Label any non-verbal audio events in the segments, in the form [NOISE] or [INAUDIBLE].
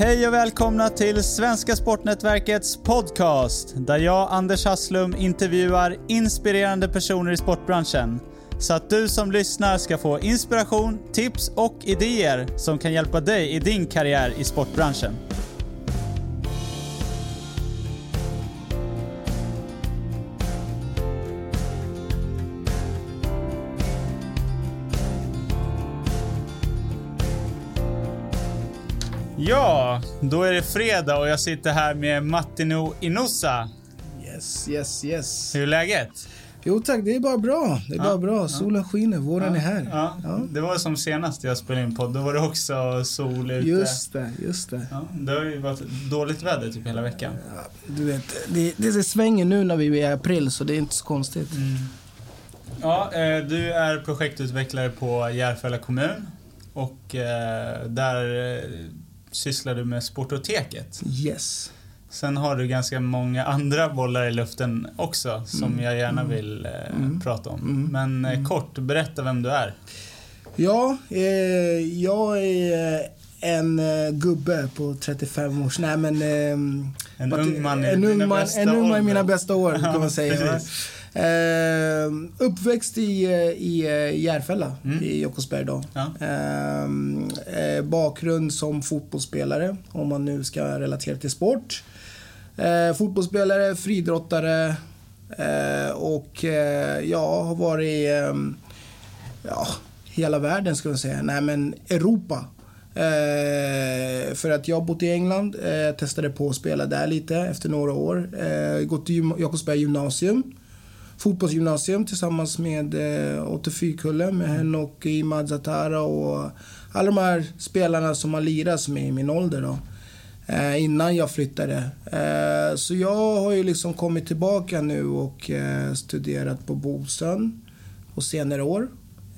Hej och välkomna till Svenska Sportnätverkets podcast där jag, Anders Hasslum, intervjuar inspirerande personer i sportbranschen. Så att du som lyssnar ska få inspiration, tips och idéer som kan hjälpa dig i din karriär i sportbranschen. Ja, då är det fredag och jag sitter här med Mattino Inosa. Yes, yes, yes. Hur är läget? Jo tack, det är bara bra. Det är Ja, bara bra. Solen skiner, våren är här. Ja, det var som senast jag spelade in podd. Då var det också sol ute. Just det, just det. Ja, det har ju varit dåligt väder typ hela veckan. Ja, du vet, det, det svänger nu när vi är i april så det är inte så konstigt. Mm. Ja, eh, du är projektutvecklare på Järfälla kommun och eh, där eh, sysslar du med Sportoteket. Yes. Sen har du ganska många andra bollar i luften också som Mm, jag gärna mm, vill eh, mm, prata om. mm, Men eh, mm. kort, berätta vem du är. Ja, eh, jag är en eh, gubbe på 35 års... Nej men... Eh, En ung man i en ung man, bästa En ung man i mina bästa år kan man [LAUGHS] säga. Eh, uppväxt i, eh, i eh, Järfälla Mm. i Jakobsberg då. Ja. Eh, bakgrund som fotbollsspelare, om man nu ska relatera till sport. Eh, fotbollsspelare, friidrottare och jag har varit ja, hela världen skulle jag säga. Nej men Europa. Eh, för att jag har bott i England, eh, testade på att spela där lite efter några år. Eh, gått gym- Jakobsberg gymnasium. Fotbollsgymnasium tillsammans med eh, Otto Fyrkulle, med Henok, Imad Zatara och alla de här spelarna som har lirat med i min ålder då. Eh, innan jag flyttade. Eh, så jag har ju liksom kommit tillbaka nu och eh, studerat på Bosön på senare år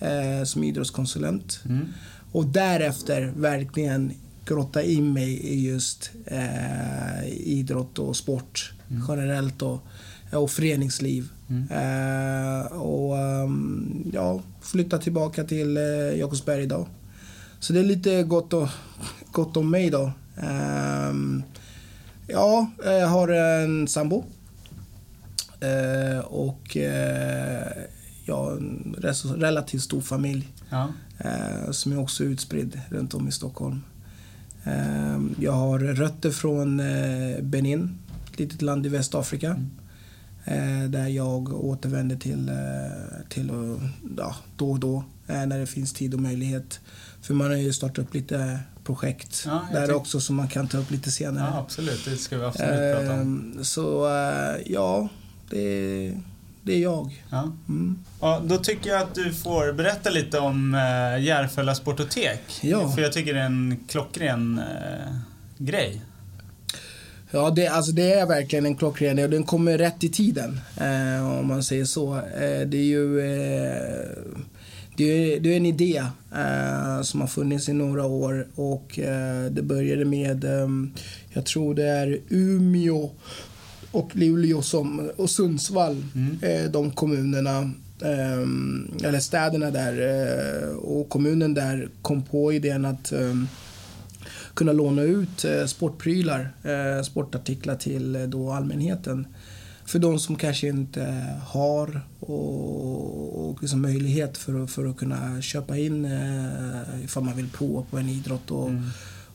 eh, som idrottskonsulent. Mm. Och därefter verkligen grotta in mig i just eh, idrott och sport generellt och, och föreningsliv. Mm. Eh, och ehm, ja, flytta tillbaka till eh, Jakobsberg idag. Så det är lite gott, och, gott om mig då. Ehm, ja, jag har en sambo. Eh, och eh, ja, en relativt stor familj Ja. eh, som är också utspridd runt om i Stockholm. Eh, jag har rötter från eh, Benin, ett litet land i Västafrika. Eh, där jag återvänder till, eh, till eh, ja, då och då eh, när det finns tid och möjlighet. För man har ju startat upp lite projekt Ja, där också som man kan ta upp lite senare. ja, absolut. Det ska vi absolut prata om. Så eh, ja, det, det är jag. Ja. Mm. Ja, då tycker jag att du får berätta lite om eh, Järfälla Sportotek. Ja. För jag tycker det är en klockren eh, grej. Ja, det, alltså det är verkligen en klockren och den kommer rätt i tiden. Eh, om man säger så. Eh, det är ju eh, det är, det är en idé eh, som har funnits i några år och eh, det började med, eh, jag tror det är Umeå och Luleå som, och Sundsvall, Mm. eh, de kommunerna eh, eller städerna där och kommunen där kom på idén att eh, kunna låna ut eh, sportprylar, eh, sportartiklar till eh, då allmänheten. För de som kanske inte har och, och liksom möjlighet för, att- för att kunna köpa in ifall man vill prova på en idrott och, Mm.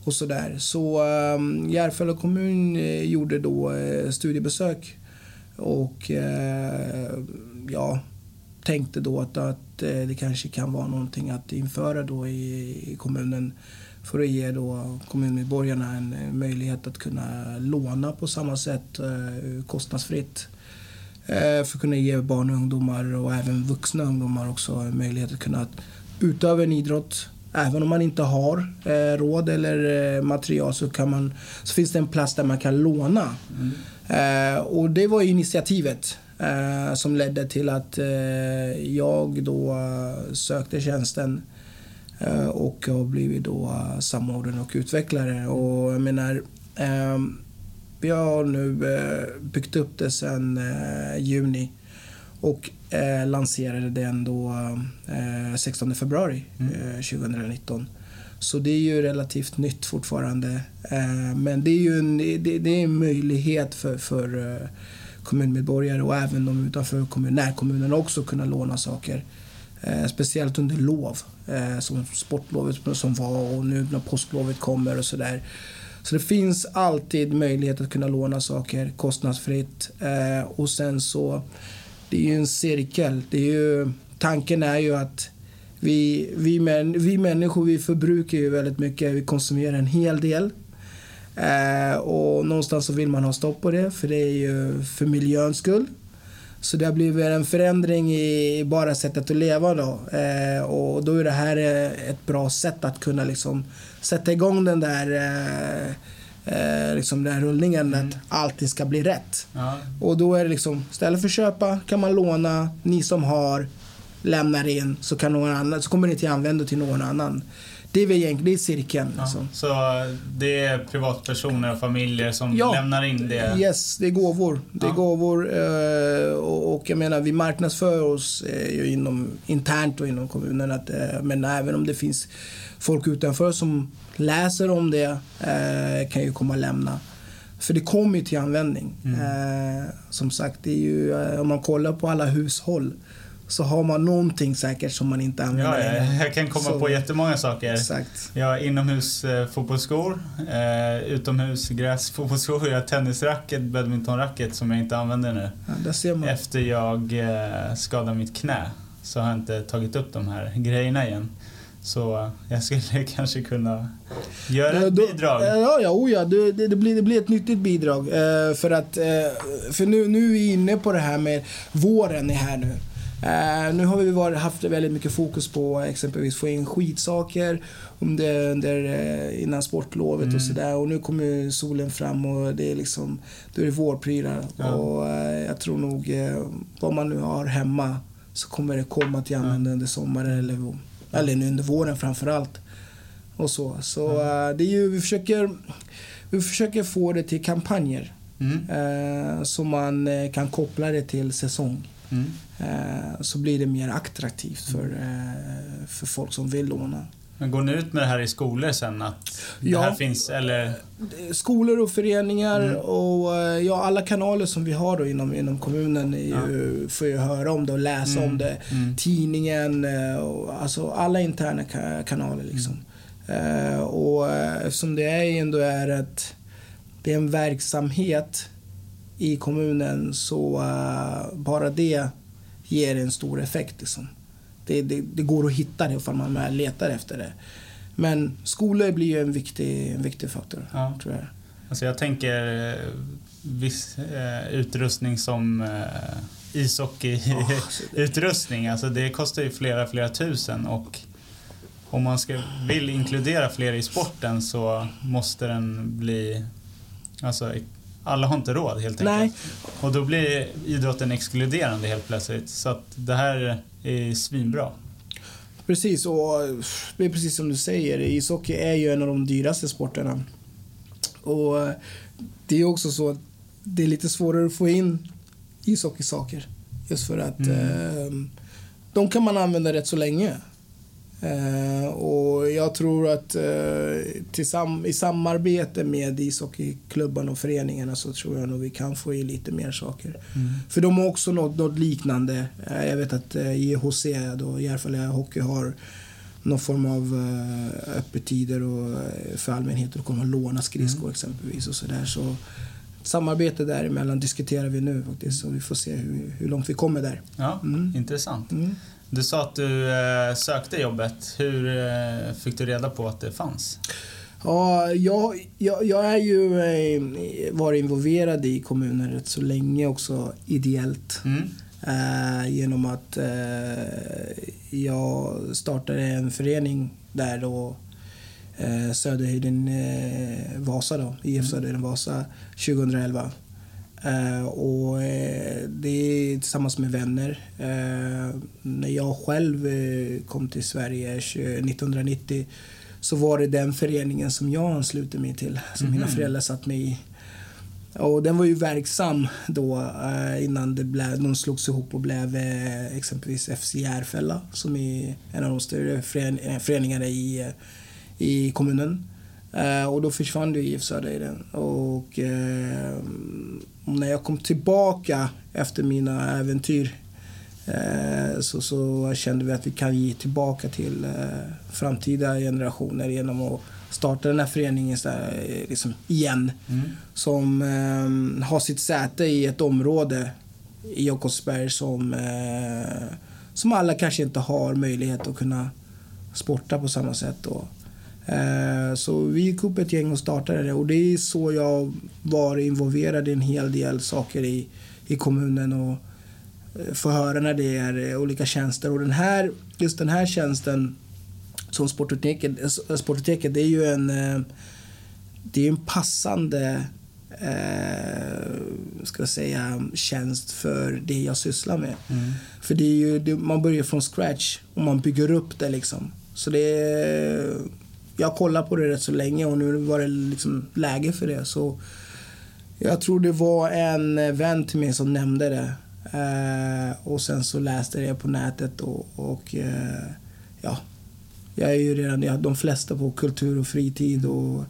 och sådär. Så um, Järfälla kommun eh, gjorde då eh, studiebesök och eh, ja, tänkte då att, att det kanske kan vara någonting att införa då i, i kommunen för att ge då kommunmedborgarna en eh, möjlighet att kunna låna på samma sätt eh, kostnadsfritt. Eh, för att kunna ge barn och ungdomar och även vuxna ungdomar också möjlighet att kunna utöva en idrott. Även om man inte har eh, råd eller eh, material så, kan man, så finns det en plats där man kan låna. Mm. Eh, och det var initiativet som ledde till att jag då sökte tjänsten och har blivit då eh, samordnare och utvecklare. Och jag menar, eh, vi har nu eh, byggt upp det sedan eh, juni och eh, lanserade den då eh, 16 februari Mm. eh, 2019. Så det är ju relativt nytt fortfarande. Eh, men det är ju en, det, är en möjlighet för, för eh, kommunmedborgare och även de utanför kommun, närkommunerna också kunna låna saker. Eh, speciellt under lov, eh, som sportlovet som var och nu när påsklovet kommer och sådär. Så det finns alltid möjlighet att kunna låna saker kostnadsfritt. Eh, och sen så, det är ju en cirkel. Det är ju, tanken är ju att vi, vi, män, vi människor vi förbrukar ju väldigt mycket, vi konsumerar en hel del. Eh, och någonstans så vill man ha stopp på det, för det är ju för miljöns skull. Så det har blivit en förändring i bara sättet att leva då. Eh, och då är det här eh, ett bra sätt att kunna liksom sätta igång den där eh, eh, liksom den här rullningen mm. att allting ska bli rätt. Ja. Och då är det liksom, istället för att köpa kan man låna, ni som har lämnar in så, kan någon annan, så kommer det till användning till någon annan. Det är väl egentligen cirkeln. Ja, liksom. Så det är privatpersoner och familjer som ja, lämnar in det? Yes, det är gåvor. Det är ja. gåvor eh, och, jag menar vi marknadsför oss eh, ju inom, internt och inom kommunen. Att, eh, men även om det finns folk utanför som läser om det kan ju komma och lämna. För det kommer ju till användning. Mm. som sagt, det är ju, om man kollar på alla hushåll så har man någonting säkert som man inte använder. Ja, ja, jag kan komma så, på jättemånga saker. Exakt. Jag har inomhus eh, fotbollsskor, eh, utomhus [LAUGHS] jag har tennisracket, badmintonracket som jag inte använder nu. Ja, Efter jag eh, skadade mitt knä så har jag inte tagit upp de här grejerna igen. Så jag skulle [LAUGHS] kanske kunna göra ett bidrag. Ja, ja, oh ja det, det, blir, det blir ett nyttigt bidrag. Eh, för att, eh, för nu, nu är vi inne på det här med våren är här nu. Uh, nu har vi varit, haft väldigt mycket fokus på exempelvis få in skidsaker under, under, uh, innan sportlovet mm. och sådär. Och nu kommer solen fram och det är liksom, då är det vårprylar. Ja. Och uh, jag tror nog, vad man nu har hemma så kommer det komma till användning ja. under sommaren eller, eller under våren framförallt. Och så. Så ja. det är ju, vi försöker, vi försöker få det till kampanjer. Mm. så man kan koppla det till säsong. Mm. Eh, så blir det mer attraktivt för, eh, för folk som vill låna. Men går ni ut med det här i skolor sen? Att det ja, här finns, eller? Skolor och föreningar mm. och eh, ja, alla kanaler som vi har då inom, inom kommunen är ju, ja. får ju höra om det och läsa mm. om det. Mm. Tidningen, och, alltså alla interna kanaler liksom. Uh, och eftersom det är ändå är ett, det är en verksamhet i kommunen så uh, bara det ger en stor effekt. Liksom. Det, det, det, går att hitta det ifall man letar efter det. Men skolor blir ju en viktig, en viktig faktor, ja. tror jag. Alltså jag tänker eh, viss eh, utrustning som eh, ishockeyutrustning, [LAUGHS] oh, alltså det kostar ju flera, flera tusen och om man ska, vill inkludera fler i sporten så måste den bli alltså, alla har inte råd helt enkelt. Nej. Och då blir idrotten exkluderande helt plötsligt. Så att det här är svinbra. Precis, och det är precis som du säger. Ishockey är ju en av de dyraste sporterna. Och det är också så att det är lite svårare att få in ishockeysaker. Just för att mm. eh, de kan man använda rätt så länge. Eh, och jag tror att sam i samarbete med ishockeyklubbarna och föreningarna så tror jag nog vi kan få i lite mer saker. Mm. För de har också något, något liknande. Eh, jag vet att JHC, då, Järfälla Hockey, har någon form av uh, öppettider och, uh, för allmänheten att komma och låna skridskor mm. exempelvis. och så där. Så Samarbete däremellan diskuterar vi nu faktiskt så vi får se hur, hur långt vi kommer där. Ja, mm. Intressant. Mm. Du sa att du eh, sökte jobbet. Hur eh, fick du reda på att det fanns? Ja, jag, jag, jag är ju eh, varit involverad i kommunen rätt så länge också ideellt. Mm. Eh, genom att eh, jag startade en förening där då eh, Söderhöjden Vasa då, IF mm. Söderhöjden Vasa 2011. Uh, och uh, det är tillsammans med vänner. Uh, när jag själv kom till Sverige 1990 så var det den föreningen som jag anslutade mig till, som mm mina mhm. föräldrar satt mig i. Och den var ju verksam då innan det blev, de slogs ihop och blev exempelvis FC Järfälla som är en av de större föreningarna i, i kommunen. Eh, och då försvann du IF Södra i den. Och eh, när jag kom tillbaka efter mina äventyr eh, så, så kände vi att vi kan ge tillbaka till eh, framtida generationer genom att starta den här föreningen så här, eh, liksom, igen. Mm. Som eh, har sitt säte i ett område i Jakobsberg som, eh, som alla kanske inte har möjlighet att kunna sporta på samma sätt. Då. Eh, så vi gick upp ett gäng och startade det och det är så jag var involverad i en hel del saker i, i kommunen och eh, få höra när det är eh, olika tjänster. Och den här, just den här tjänsten som Sportoteket, eh, Sportoteket det är ju en, det är en passande eh, ska jag säga, tjänst för det jag sysslar med. Mm. För det är ju, det, man börjar från scratch och man bygger upp det liksom. Så det är, jag har kollat på det rätt så länge och nu var det liksom läge för det. Så jag tror det var en vän till mig som nämnde det. Eh, och sen så läste jag det på nätet och, och eh, ja, jag är ju redan, jag, de flesta på kultur och fritid och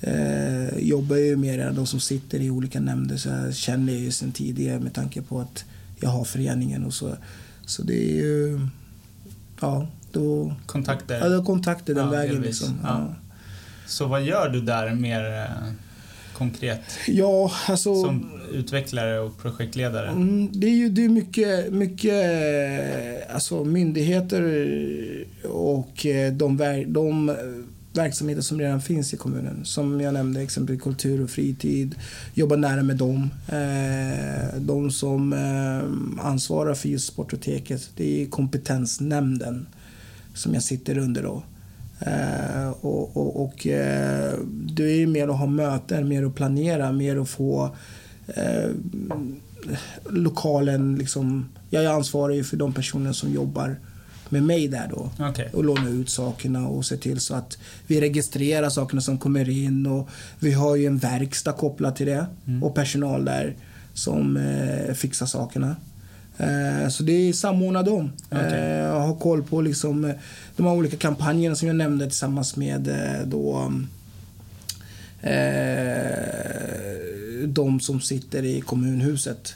eh, jobbar ju med de som sitter i olika nämnder så jag känner ju sen tidigare med tanke på att jag har föreningen och så. Så det är ju, ja, då, Kontakter? ja, då kontakter den Ja, vägen liksom. Ja. Så vad gör du där mer eh, konkret? ja, alltså. Som utvecklare och projektledare? Mm, det är ju det är mycket, mycket eh, alltså myndigheter och eh, de, de verksamheter som redan finns i kommunen. Som jag nämnde, exempelvis kultur och fritid. Jobba nära med dem. De som ansvarar för just Sportoteket, det är kompetensnämnden som jag sitter under då. Eh, och och, och eh, det är ju mer att ha möten, mer att planera, mer att få eh, lokalen liksom. Jag är ansvarig för de personer som jobbar med mig där då. Okej. Och låna ut sakerna och se till så att vi registrerar sakerna som kommer in och vi har ju en verkstad kopplat till det Mm. och personal där som eh, fixar sakerna. Eh, så det är samordna dem. Okej. Eh, ha koll på liksom, eh, de här olika kampanjerna som jag nämnde tillsammans med då de som sitter i kommunhuset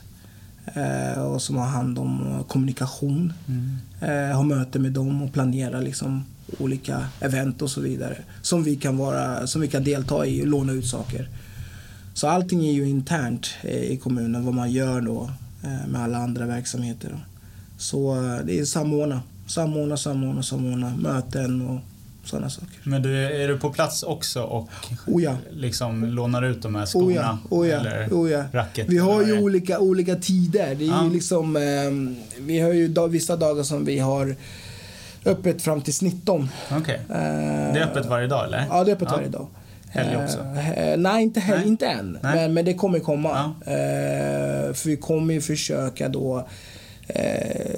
och som har hand om kommunikation. Mm. Ha möte med dem och planera liksom olika event och så vidare. Som vi kan, vara, som vi kan delta i och låna ut saker. Så allting är ju internt i kommunen, vad man gör då med alla andra verksamheter. Så eh, det är samordna, samordna, samordna, samordna, möten och sådana saker. Men du, är du på plats också och Oh ja. liksom lånar ut de här skorna? Oh ja, oh ja, Eller oh ja. racket? Vi har ju olika, olika tider. Det är ju liksom, eh, vi har ju dag, vissa dagar som vi har öppet fram till 19. Okej. Eh, Det är öppet varje dag eller? Ja, det är öppet Ja. varje dag. Helg också? Eh, nej, inte, helg, Nej. inte än. Nej. Men, men det kommer komma. Ja. Eh, för vi kommer ju försöka då eh,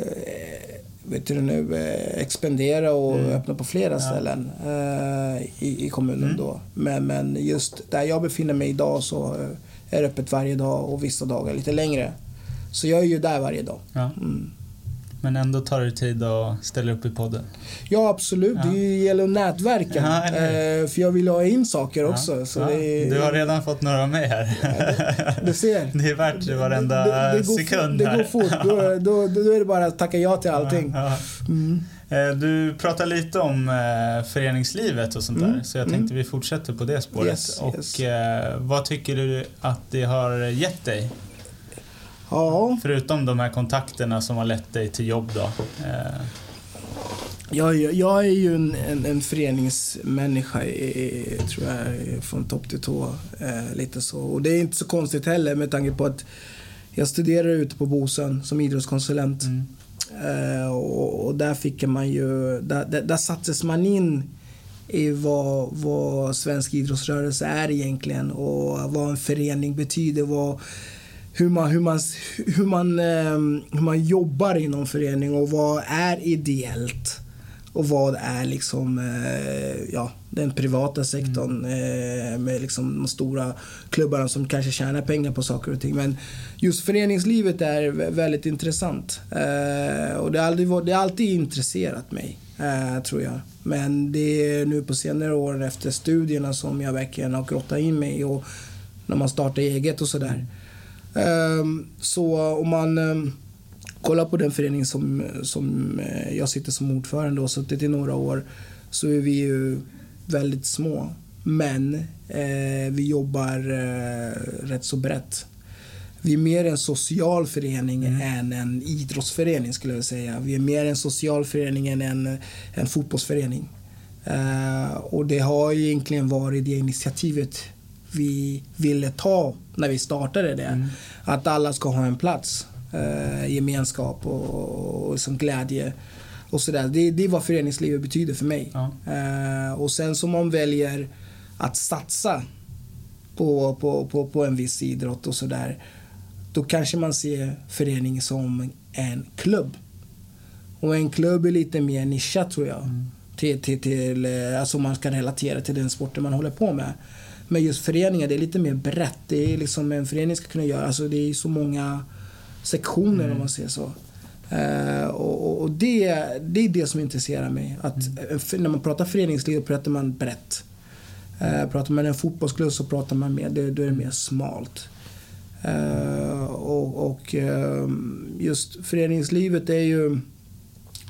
vet du nu, eh, expandera och Mm. öppna på flera ställen eh, i, i kommunen Mm. då. Men, men just där jag befinner mig idag så eh, är det öppet varje dag och vissa dagar lite längre. Så jag är ju där varje dag. Ja. Mm. Men ändå tar du tid att ställa upp i podden? Ja, absolut. Ja. Det gäller att nätverka. Ja, eh, för jag vill ha in saker också. Ja. Så Ja. det är, Du har redan fått några av mig här. Du ser. [LAUGHS] Det är värt varenda det, det går, sekund Det här. går fort. Då, då, då är det bara att tacka ja till allting. Mm. Eh, Du pratar lite om eh, föreningslivet och sånt där, Mm, så jag tänkte vi fortsätter på det spåret. Yes, och yes. vad tycker du att det har gett dig? Ja, Förutom de här kontakterna som har lett dig till jobb då. Eh, jag, är- jag är ju en, en, en föreningsmänniska, i, tror jag, från topp till tå. Eh, lite så. Och det är inte så konstigt heller med tanke på att jag studerade ute på Bosön som idrottskonsulent. mm. Eh, och, och där fick man ju, där, där, där sattes man in i vad, vad svensk idrottsrörelse är egentligen och vad en förening betyder. Vad, hur, man, hur, man, hur, man, eh, hur man jobbar inom förening och vad är ideellt. Och vad är liksom, eh, ja, den privata sektorn eh, med liksom de stora klubbarna som kanske tjänar pengar på saker och ting. Men just föreningslivet är vä- väldigt intressant. Eh, och det har, det har alltid intresserat mig. tror jag. Men det är nu på senare år efter studierna som jag verkligen har grottat in mig och när man startar eget och sådär. Um, så om man um, kollar på den förening som, som uh, jag sitter som ordförande och suttit i några år så är vi ju väldigt små. Men uh, vi jobbar uh, rätt så brett. Vi är mer en social förening mm. än en idrottsförening skulle jag säga. Vi är mer en social förening än en, en fotbollsförening. Uh, och det har egentligen varit det initiativet vi ville ta när vi startade det. Mm. Att alla ska ha en plats, uh, gemenskap och, och, och som glädje. Och sådär. Det, det är vad föreningslivet betyder för mig. Ja. Uh, och sen som man väljer att satsa på, på, på, på en viss idrott och sådär då kanske man ser föreningen som en klubb. Och en klubb är lite mer nischad tror jag. Mm. Till, till, till, eh, alltså man ska relatera till den sporten man håller på med. Men just föreningar, det är lite mer brett. Det är liksom en förening ska kunna göra, alltså det är så många sektioner mm. om man säger så. Uh, och, och det, det är det som intresserar mig. Att, mm. När man pratar föreningsliv pratar man brett. Uh, pratar man en fotbollsklubb så pratar man mer, då, då är det mer smalt. Uh, och, och uh, just föreningslivet är ju,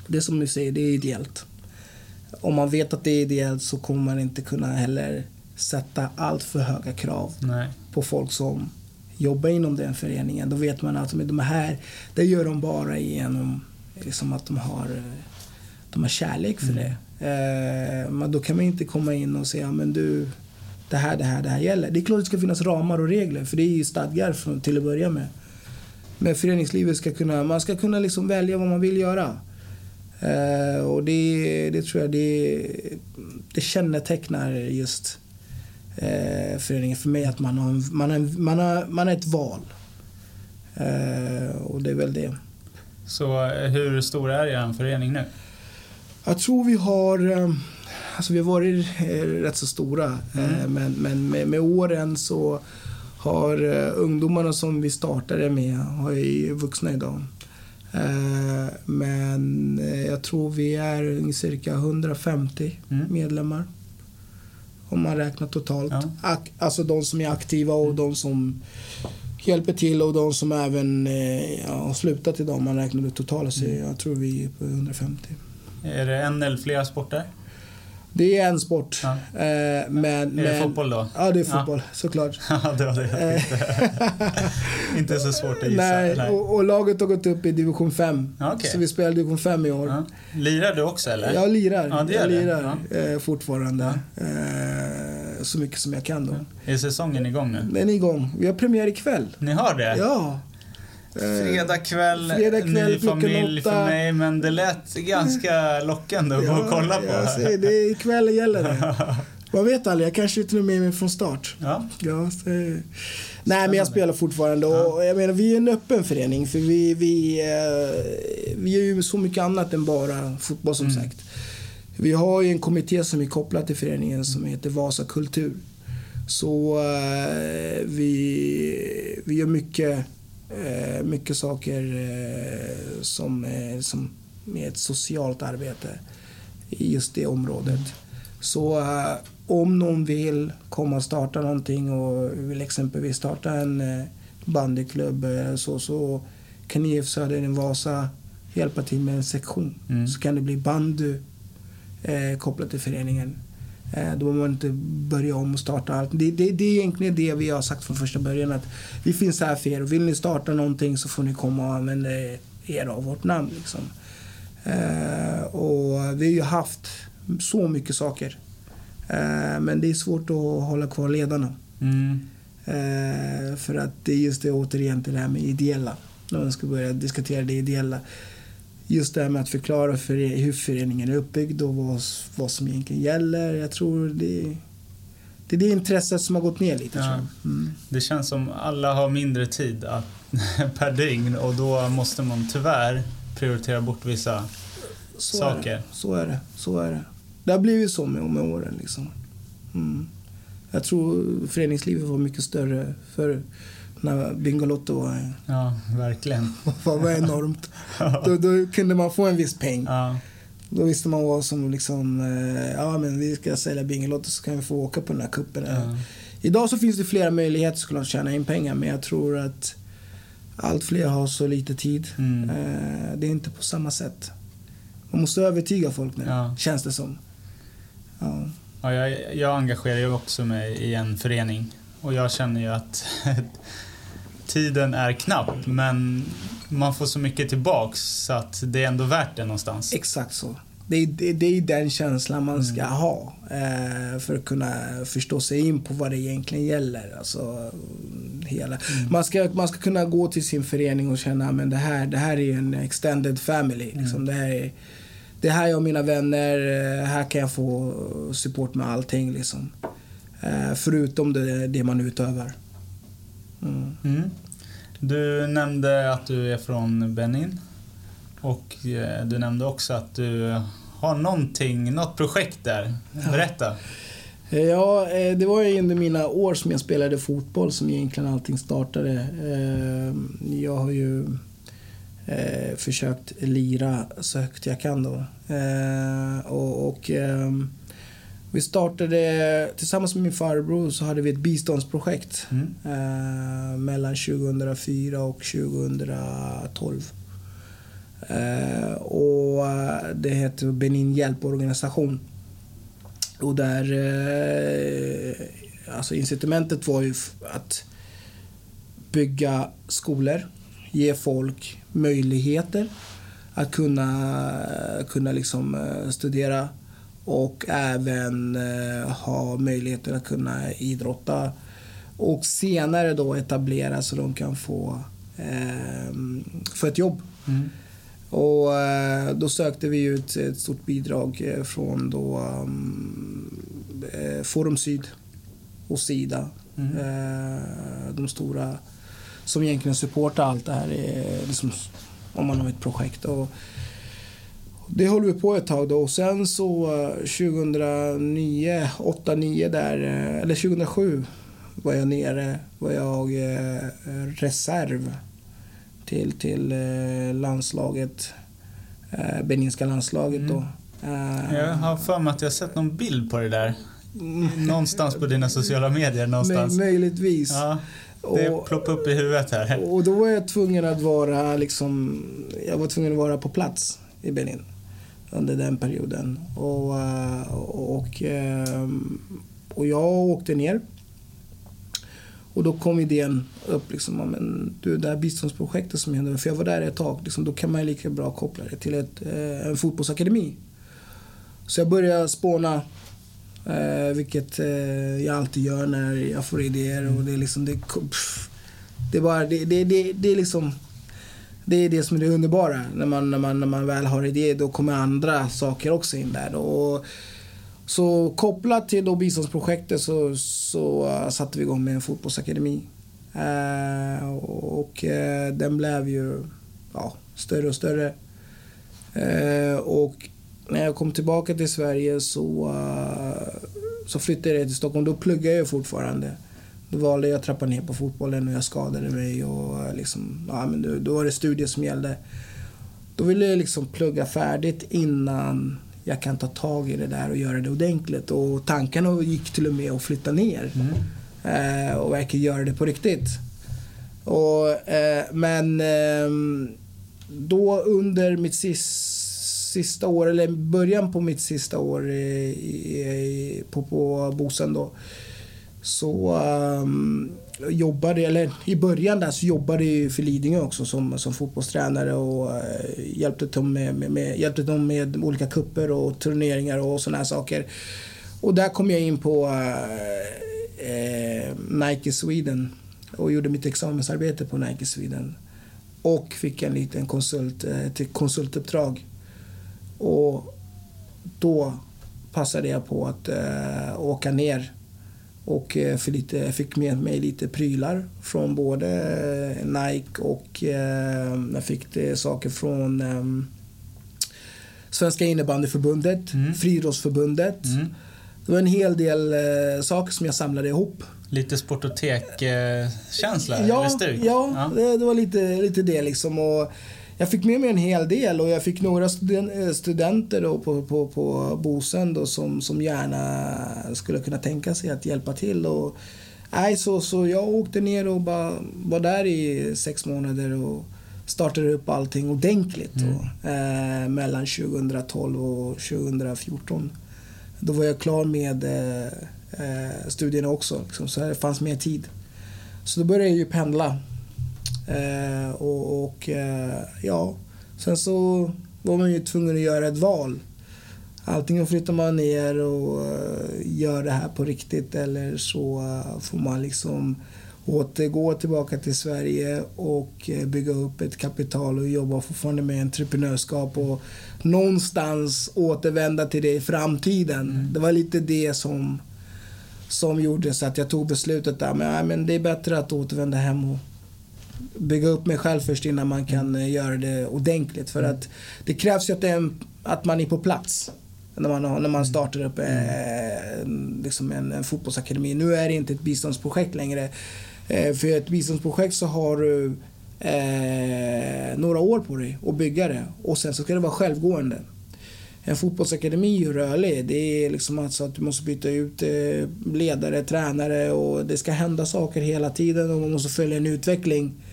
det som ni säger, det är ideellt. Om man vet att det är ideellt så kommer man inte kunna heller sätta allt för höga krav Nej. på folk som jobbar inom den föreningen. Då vet man att de här, det gör de bara genom liksom att de har, de har kärlek för mm. det. Uh, men då kan man inte komma in och säga, men du, det här, det här, det här gäller. Det är klart det ska finnas ramar och regler för det är ju stadgar från, till att börja med. Men föreningslivet ska kunna, man ska kunna liksom välja vad man vill göra. Uh, och det, det tror jag det, det kännetecknar just uh, föreningen för mig att man har, man har, man har, man har ett val. Uh, och det är väl det. Så hur stor är er förening nu? Jag tror vi har alltså vi har varit eh, rätt så stora. Mm. Eh, men, men med, med, åren så har ungdomarna som vi startade med har är vuxna idag. Men jag tror vi är cirka 150 mm. medlemmar. Om man räknar totalt. Ja. Alltså de som är aktiva och de som hjälper till och de som även ja, har slutat idag. Om man räknar det totala så mm. jag tror vi är på 150. Är det en eller flera sporter? Det är en sport. Ja. Eh, men, är det men, fotboll då? Ja, det är fotboll. Ja. Såklart. [LAUGHS] Ja, det var det eh. [LAUGHS] Inte så svårt att gissa. Nej, Nej. Och, och, laget har gått upp i division 5. Okay. Så vi spelar division 5 i år. Lirar du också eller? Jag lirar. Ja, det jag lirar eh, fortfarande. Så mycket som jag kan då. Är säsongen igång nu? Den är igång. Vi har premiär ikväll. Ni har det? Ja. Fredag kväll, Fredag kväll ny familj för mig, men det lät ganska lockande att ja, gå och kolla på. Jag ser, det är ikväll gäller det. [LAUGHS] Man vet aldrig, jag kanske är till och med med från start. Ja. ja så, nej, men jag spelar fortfarande och jag menar, vi är en öppen förening för vi, vi, eh, vi gör ju så mycket annat än bara fotboll som mm. sagt. Vi har ju en kommitté som är kopplad till föreningen som heter Vasa Kultur. Så uh, vi, vi gör mycket eh, mycket saker eh, som, eh, som med ett socialt arbete i just det området. Så eh, om någon vill komma och starta någonting och vill exempelvis starta en eh, bandyklubb eh, så, så kan IF Söder Vasa hjälpa till med en sektion. Mm. Så kan det bli bandy eh, kopplat till föreningen. Eh, då behöver man inte börja om och starta allt. Det, det, det, är egentligen det vi har sagt från första början. att Vi finns här för er. Vill ni starta någonting så får ni komma och använda er av vårt namn. Liksom. Eh, och vi har ju haft så mycket saker. Eh, men det är svårt att hålla kvar ledarna. Mm. för att det är just det återigen till det här med ideella. När man ska börja diskutera det ideella just det här med att förklara för hur föreningen är uppbyggd och vad, vad som egentligen gäller. Jag tror det, det är det intresset som har gått ner lite. Ja. Mm. Det känns som alla har mindre tid att, [LAUGHS] per dygn och då måste man tyvärr prioritera bort vissa så saker. Är så är det. Så är det. Det har blivit så med, med åren. Liksom. Mm. Jag tror föreningslivet var mycket större för när Bingolotto var... Ja, verkligen. [LAUGHS] var, var enormt. [LAUGHS] då, då kunde man få en viss peng. Ja. Då visste man vad som liksom, eh, ja men vi ska sälja Bingolotto så kan vi få åka på den här kuppen. Ja. Idag så finns det flera möjligheter såklart att tjäna in pengar men jag tror att allt fler har så lite tid. Mm. Eh, Det är inte på samma sätt. Man måste övertyga folk nu, Ja. känns det som. Ja. Ja, jag, jag engagerar ju också mig i en förening och jag känner ju att [LAUGHS] tiden är knapp men man får så mycket tillbaks så att det är ändå värt det någonstans. Exakt så. Det är, det, det är den känslan man ska Mm. ha eh, för att kunna förstå sig in på vad det egentligen gäller. Alltså, hela. Mm. Man, ska, man ska kunna gå till sin förening och känna att det här, det här är en extended family. Mm. Liksom. Det, här är, det här är jag och mina vänner. eh, Här kan jag få support med allting. Liksom. Eh, förutom det, det man utövar. Mm. Mm. Du nämnde att du är från Benin och eh, du nämnde också att du har någonting, något projekt där. Berätta. Ja, eh, det var ju under mina år som jag spelade fotboll som egentligen allting startade. Eh, Jag har ju eh, försökt lira så högt jag kan då. Eh, Och, och ehm, vi startade, tillsammans med min farbror så hade vi ett biståndsprojekt Mm. eh, mellan 2004 och 2012. Eh, och eh, det heter Benin hjälporganisation. Och där, eh, alltså incitamentet var ju att bygga skolor, ge folk möjligheter att kunna, kunna liksom eh, studera och även eh, ha möjligheten att kunna idrotta och senare då etablera så de kan få, eh, få ett jobb. Mm. Och eh, då sökte vi ut ett stort bidrag eh, från då um, Forum Syd och Sida. Mm. De stora som egentligen supportar allt det här är liksom, om man har ett projekt. Och det höll vi på ett tag då och sen så eh, 2009, 8, 9 där, eh, eller 2007 var jag nere, var jag eh, reserv till, till eh, landslaget, Beninska landslaget Mm. då. Jag har för mig att jag har sett någon bild på det där. mm, Någonstans på dina sociala medier någonstans. möj- möjligtvis. Ja, det ploppar upp i huvudet här. Och då var jag tvungen att vara liksom, jag var tvungen att vara på plats i Benin under den perioden. Och, eh, och, eh, och jag åkte ner. Och då kom idén upp, liksom, men, du, det här biståndsprojektet som händer, för jag var där ett tag, liksom, då kan man lika bra koppla det till ett, eh, en fotbollsakademi. Så jag började spåna, eh, vilket eh, jag alltid gör när jag får idéer. Och det är liksom, det, pff, det är bara, det, det, det, det är liksom, det är det som är det underbara. När man, när man, när man väl har idéer, då kommer andra saker också in där. Och, så kopplat till då biståndsprojektet så, så uh, satte vi igång med en fotbollsakademi. Uh, och uh, den blev ju ja, större och större. Och när jag kom tillbaka till Sverige så, uh, så flyttade jag till Stockholm. Då pluggade jag fortfarande. Då valde jag att trappa ner på fotbollen och jag skadade mig. Och uh, liksom, ja, men då, då var det studier som gällde. Då ville jag liksom plugga färdigt innan jag kan ta tag i det där och göra det ordentligt. Och tankarna gick till och med att flytta ner Mm. eh, och verkligen göra det på riktigt. Och, eh, men ehm, då under mitt sis, sista år, eller början på mitt sista år i, i, i, på, på Bosön då, så um, jobbade, eller i början där så jobbade jag för Lidingö också som, som fotbollstränare och uh, hjälpte, dem med, med, med, hjälpte dem med olika kupper och turneringar och sådana här saker. Och där kom jag in på uh, uh, Nike Sweden och gjorde mitt examensarbete på Nike Sweden. Och fick en liten konsult, ett konsultuppdrag. Och då passade jag på att åka ner och eh, för lite, jag fick med mig lite prylar från både eh, Nike och eh, jag fick det saker från eh, Svenska innebandyförbundet, Mm. Friidrottsförbundet. Mm. Det var en hel del saker som jag samlade ihop. Lite sportotek-känsla, Ja, eller stug? ja, Det, det var lite, lite det liksom. Och jag fick med mig en hel del och jag fick några studen studenter då på, på, på Bosön då som, som gärna skulle kunna tänka sig att hjälpa till. Och, nej, så, så jag åkte ner och bara var där i sex månader och startade upp allting ordentligt mm. då, eh, mellan 2012 och 2014. Då var jag klar med eh, eh, studierna också, liksom, så det fanns mer tid. Så då började jag ju pendla. Eh, och, och eh, ja, sen så var man ju tvungen att göra ett val. Antingen flyttar man ner och uh, gör det här på riktigt eller så uh, får man liksom återgå tillbaka till Sverige och uh, bygga upp ett kapital och jobba fortfarande med entreprenörskap och någonstans återvända till det i framtiden. Mm. Det var lite det som, som gjorde så att jag tog beslutet där. Men, ja, men det är bättre att återvända hem och bygga upp mig själv först innan man kan göra det ordentligt. För att det krävs ju att, det, att man är på plats när man, när man startar upp eh, liksom en, en fotbollsakademi. Nu är det inte ett biståndsprojekt längre. Eh, för ett biståndsprojekt så har du eh, några år på dig att bygga det och sen så ska det vara självgående. En fotbollsakademi är ju rörlig. Det är liksom alltså att du måste byta ut eh, ledare, tränare och det ska hända saker hela tiden och man måste följa en utveckling Eh,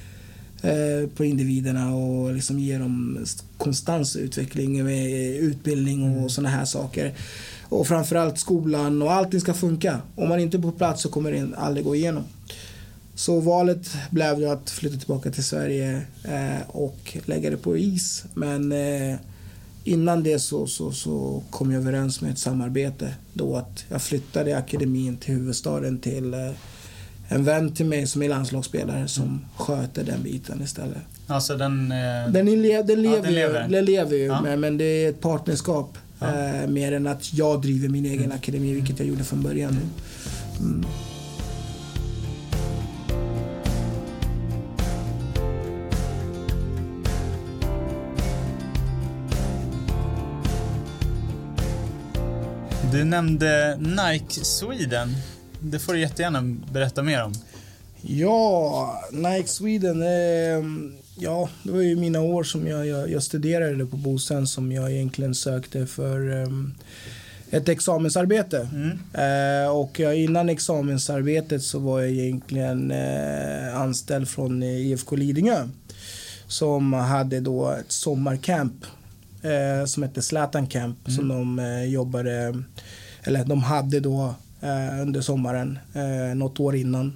på individerna och liksom ge dem konstant utveckling med utbildning och mm. sådana här saker. Och framförallt skolan och allting ska funka. Om man inte är på plats så kommer det aldrig gå igenom. Så valet blev att flytta tillbaka till Sverige eh, och lägga det på is. Men eh, innan det så, så, så kom jag överens med ett samarbete då att jag flyttade akademin till huvudstaden till en vän till mig som är landslagsspelare som sköter den biten istället. Alltså den... Eh... Den, är, den, lever, ja, den lever. Ju, den lever ju, ja. men, men det är ett partnerskap. Ja. Eh, mer än att jag driver min egen mm. akademi, vilket jag gjorde från början. Mm. Du nämnde Nike Sweden. Det får du jättegärna berätta mer om. Ja, Nike Sweden. Eh, ja, det var ju mina år som jag, jag, jag studerade på Bosön som jag egentligen sökte för eh, ett examensarbete. Mm. Eh, och innan examensarbetet så var jag egentligen eh, anställd från IFK Lidingö. Som hade då ett sommarcamp eh, som hette Zlatan Camp mm. som de eh, jobbade, eller de hade då eh, under sommaren, eh, något år innan.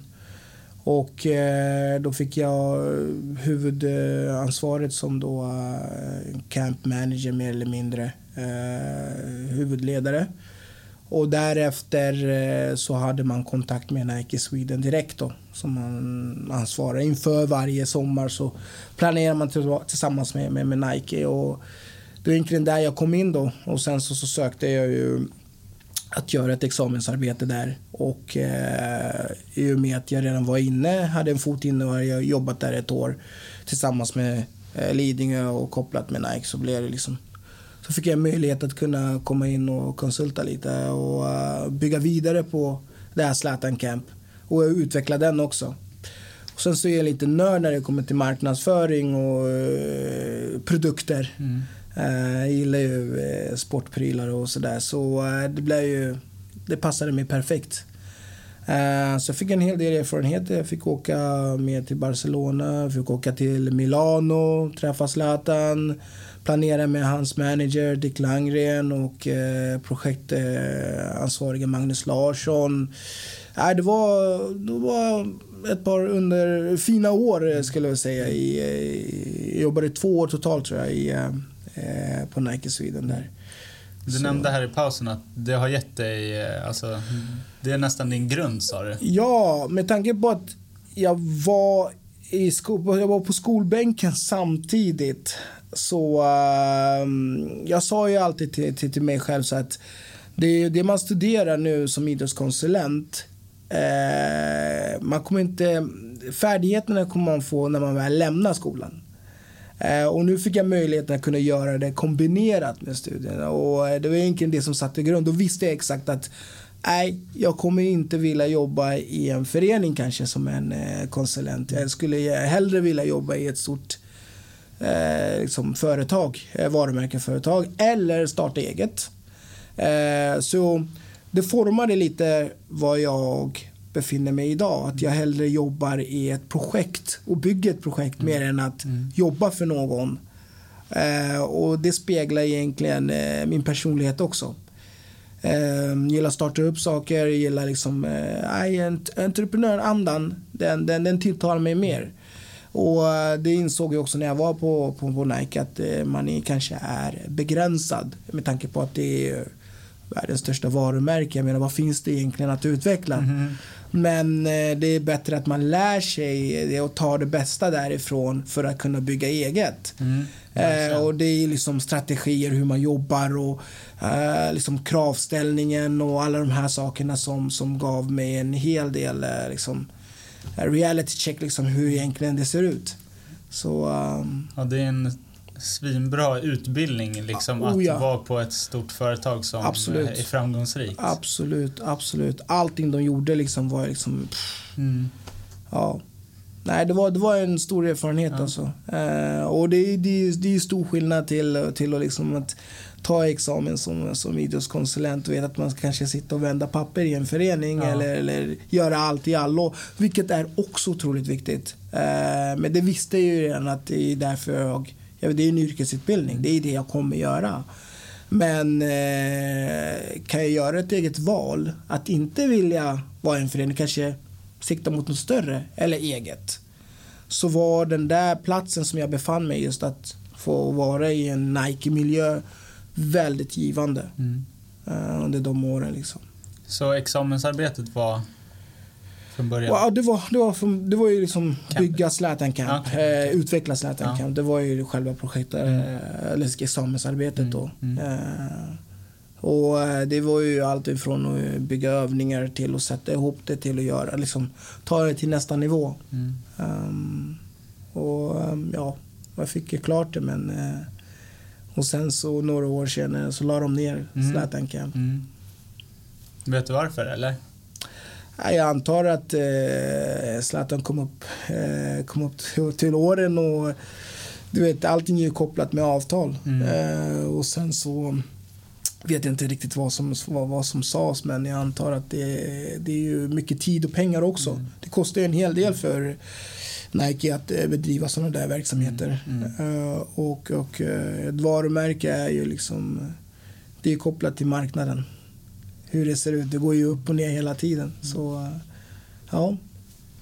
Och eh, då fick jag huvudansvaret som då eh, camp manager mer eller mindre, eh, huvudledare. Och därefter eh, så hade man kontakt med Nike Sweden direkt då, som man ansvarar inför varje sommar så planerar man tillsammans med, med, med Nike och det var egentligen där jag kom in då och sen så, så sökte jag ju att göra ett examensarbete där. Och eh, i och med att jag redan var inne, hade en fot inne och hade jobbat där ett år tillsammans med eh, Lidingö och kopplat med Nike så blev det liksom så fick jag möjlighet att kunna komma in och konsulta lite och uh, bygga vidare på det här Zlatan Camp och utveckla den också. Och sen så är jag lite nörd när det kommer till marknadsföring och uh, produkter. Mm. Eh, jag gillar ju eh, sportprylar och sådär. Så eh, det blev ju, det passade mig perfekt. Så jag fick en hel del erfarenheter. Jag fick åka med till Barcelona, fick åka till Milano, träffa Zlatan, planera med hans manager Dick Langren och projektansvarige Magnus Larsson. Det var, det var ett par under fina år skulle jag säga. jag jobbade två år totalt tror jag i Eh, på Nike Sweden där. Du så. nämnde här i pausen att det har gett dig, eh, alltså, det är nästan din grund sa du? Ja, med tanke på att jag var, i sko jag var på skolbänken samtidigt så uh, jag sa ju alltid till, till, till mig själv så att det, det man studerar nu som idrottskonsulent uh, man kommer inte, färdigheterna kommer man få när man väl lämnar skolan. Eh, och nu fick jag möjligheten att kunna göra det kombinerat med studierna. Och eh, det var egentligen det som satte grund. Då visste jag exakt att nej, jag kommer inte vilja jobba i en förening kanske som en eh, konsulent. Jag skulle hellre vilja jobba i ett stort eh, liksom företag, eh, varumärkesföretag eller starta eget. Eh, så det formade lite vad jag befinner mig idag. Att jag hellre jobbar i ett projekt och bygger ett projekt mm. mer än att mm. jobba för någon. Eh, och det speglar egentligen eh, min personlighet också. Eh, gillar att starta upp saker, gillar liksom eh, entreprenörandan. Den, den, den tilltalar mig mer. Och eh, det insåg jag också när jag var på, på, på Nike att eh, man är, kanske är begränsad med tanke på att det är världens största varumärke. Jag menar vad finns det egentligen att utveckla? Mm. Men eh, det är bättre att man lär sig det och tar det bästa därifrån för att kunna bygga eget. Mm. Eh, och det är liksom strategier hur man jobbar och eh, liksom kravställningen och alla de här sakerna som, som gav mig en hel del eh, liksom, reality check liksom hur egentligen det ser ut. Så, um, ja, det är en svinbra utbildning liksom oh, ja. att vara på ett stort företag som absolut. är framgångsrikt. Absolut, absolut. Allting de gjorde liksom var liksom... Mm. Ja. Nej, det var, det var en stor erfarenhet ja. alltså. Eh, och det, det, det är stor skillnad till, till att, liksom att ta examen som, som idrottskonsulent och veta att man ska kanske sitta och vända papper i en förening ja. eller, eller göra allt i allo. Vilket är också otroligt viktigt. Eh, men det visste jag ju redan att det är därför jag Ja, det är en yrkesutbildning, det är det jag kommer göra. Men eh, kan jag göra ett eget val att inte vilja vara en förening, kanske sikta mot något större eller eget. Så var den där platsen som jag befann mig just att få vara i en Nike-miljö väldigt givande mm. uh, under de åren. Liksom. Så examensarbetet var från början? Ja, det var, det var, från, det var ju liksom Camp. bygga Zlatan Camp, okay. eh, utveckla Zlatan ja. Camp. Det var ju själva projektet, mm. eh, eller examensarbetet mm. då. Mm. Eh, och eh, det var ju allt ifrån att bygga övningar till att sätta ihop det till att göra, liksom ta det till nästa nivå. Um, och um, ja, jag fick ju klart det men uh, och sen så några år senare så la de ner mm. Zlatan Camp. Mm. Vet du varför eller? Jag antar att eh, Zlatan kom upp, eh, kom upp till, till åren och du vet, allting är ju kopplat med avtal. Mm. Eh, och sen så vet jag inte riktigt vad som, vad, vad som sades men jag antar att det, det är ju mycket tid och pengar också. Mm. Det kostar ju en hel del för Nike att eh, bedriva sådana där verksamheter. Mm. Uh, och, och uh, ett varumärke är ju liksom det är kopplat till marknaden hur det ser ut. Det går ju upp och ner hela tiden. Mm. Så, ja.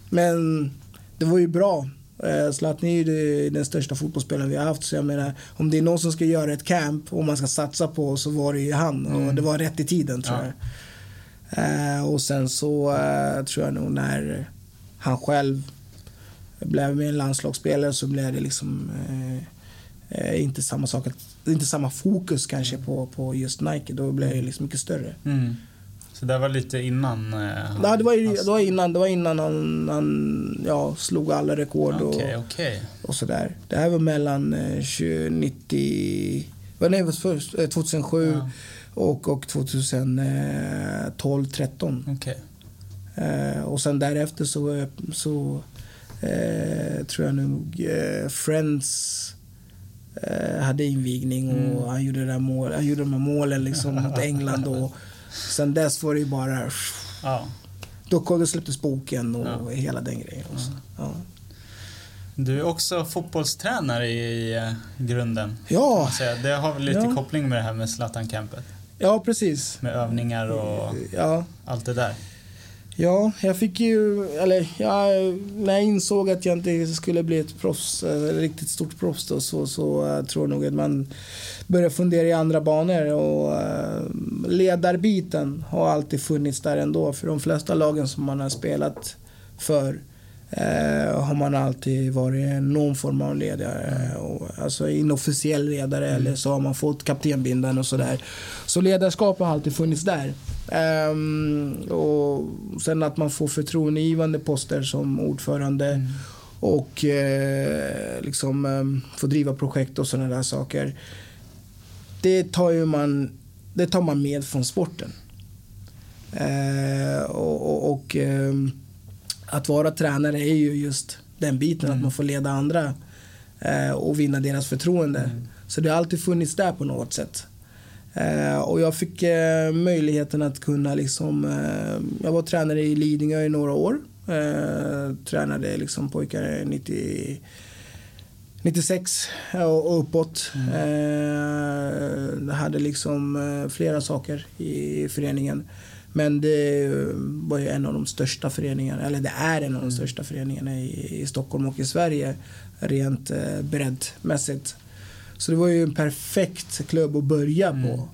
Men det var ju bra. Eh, Zlatan är ju den största fotbollsspelaren vi har haft. Så jag menar, om det är någon som ska göra ett camp och man ska satsa på så var det ju han. Mm. Och det var rätt i tiden tror ja. jag. Eh, och sen så uh, tror jag nog när han själv blev med en landslagsspelare så blev det liksom uh, inte samma sak inte samma fokus kanske på, på just Nike. Då blev det liksom mycket större. Mm. Så det var lite innan? Eh, ja, det var, det var innan, det var innan han, han ja, slog alla rekord och, okay. och sådär. Det här var mellan eh, 90, nej, först, 2007 ja. och, och 2012, 13. Okay. Eh, och sen därefter så, så eh, tror jag nog eh, Friends eh, hade invigning och mm. han, gjorde det mål, han gjorde de här målen liksom [LAUGHS] mot England. Och sen dess var det ju bara... Ja. Då, släpptes boken och ja. hela den grejen. Ja. Du är också fotbollstränare i eh, grunden. Ja. Det har väl lite koppling med det här med Zlatan-campet? Ja, precis. Med övningar och allt det där. Ja, jag fick ju, eller ja, när jag insåg att jag inte skulle bli ett proffs, ett riktigt stort proffs då, så, så uh, tror jag nog att man börjar fundera i andra banor. Och uh, ledarbiten har alltid funnits där ändå för de flesta lagen som man har spelat för Uh, har man alltid varit någon form av ledare. Uh, alltså inofficiell ledare mm. eller så har man fått kaptenbindeln och sådär. Så ledarskap har alltid funnits där. Um, och sen att man får förtroendegivande poster som ordförande mm. och uh, liksom um, får driva projekt och sådana där saker. Det tar, ju man, det tar man med från sporten. och, och, och um, att vara tränare är ju just den biten, mm. att man får leda andra eh, och vinna deras förtroende. Mm. Så det har alltid funnits där på något sätt. Eh, och jag fick eh, möjligheten att kunna liksom, eh, jag var tränare i Lidingö i några år. Eh, tränade liksom pojkar 90 96 och uppåt. Mm. Eh, hade liksom flera saker i föreningen. Men det var ju en av de största föreningarna, eller det är en av de mm. största föreningarna i, i Stockholm och i Sverige rent eh, breddmässigt. Så det var ju en perfekt klubb att börja mm. på.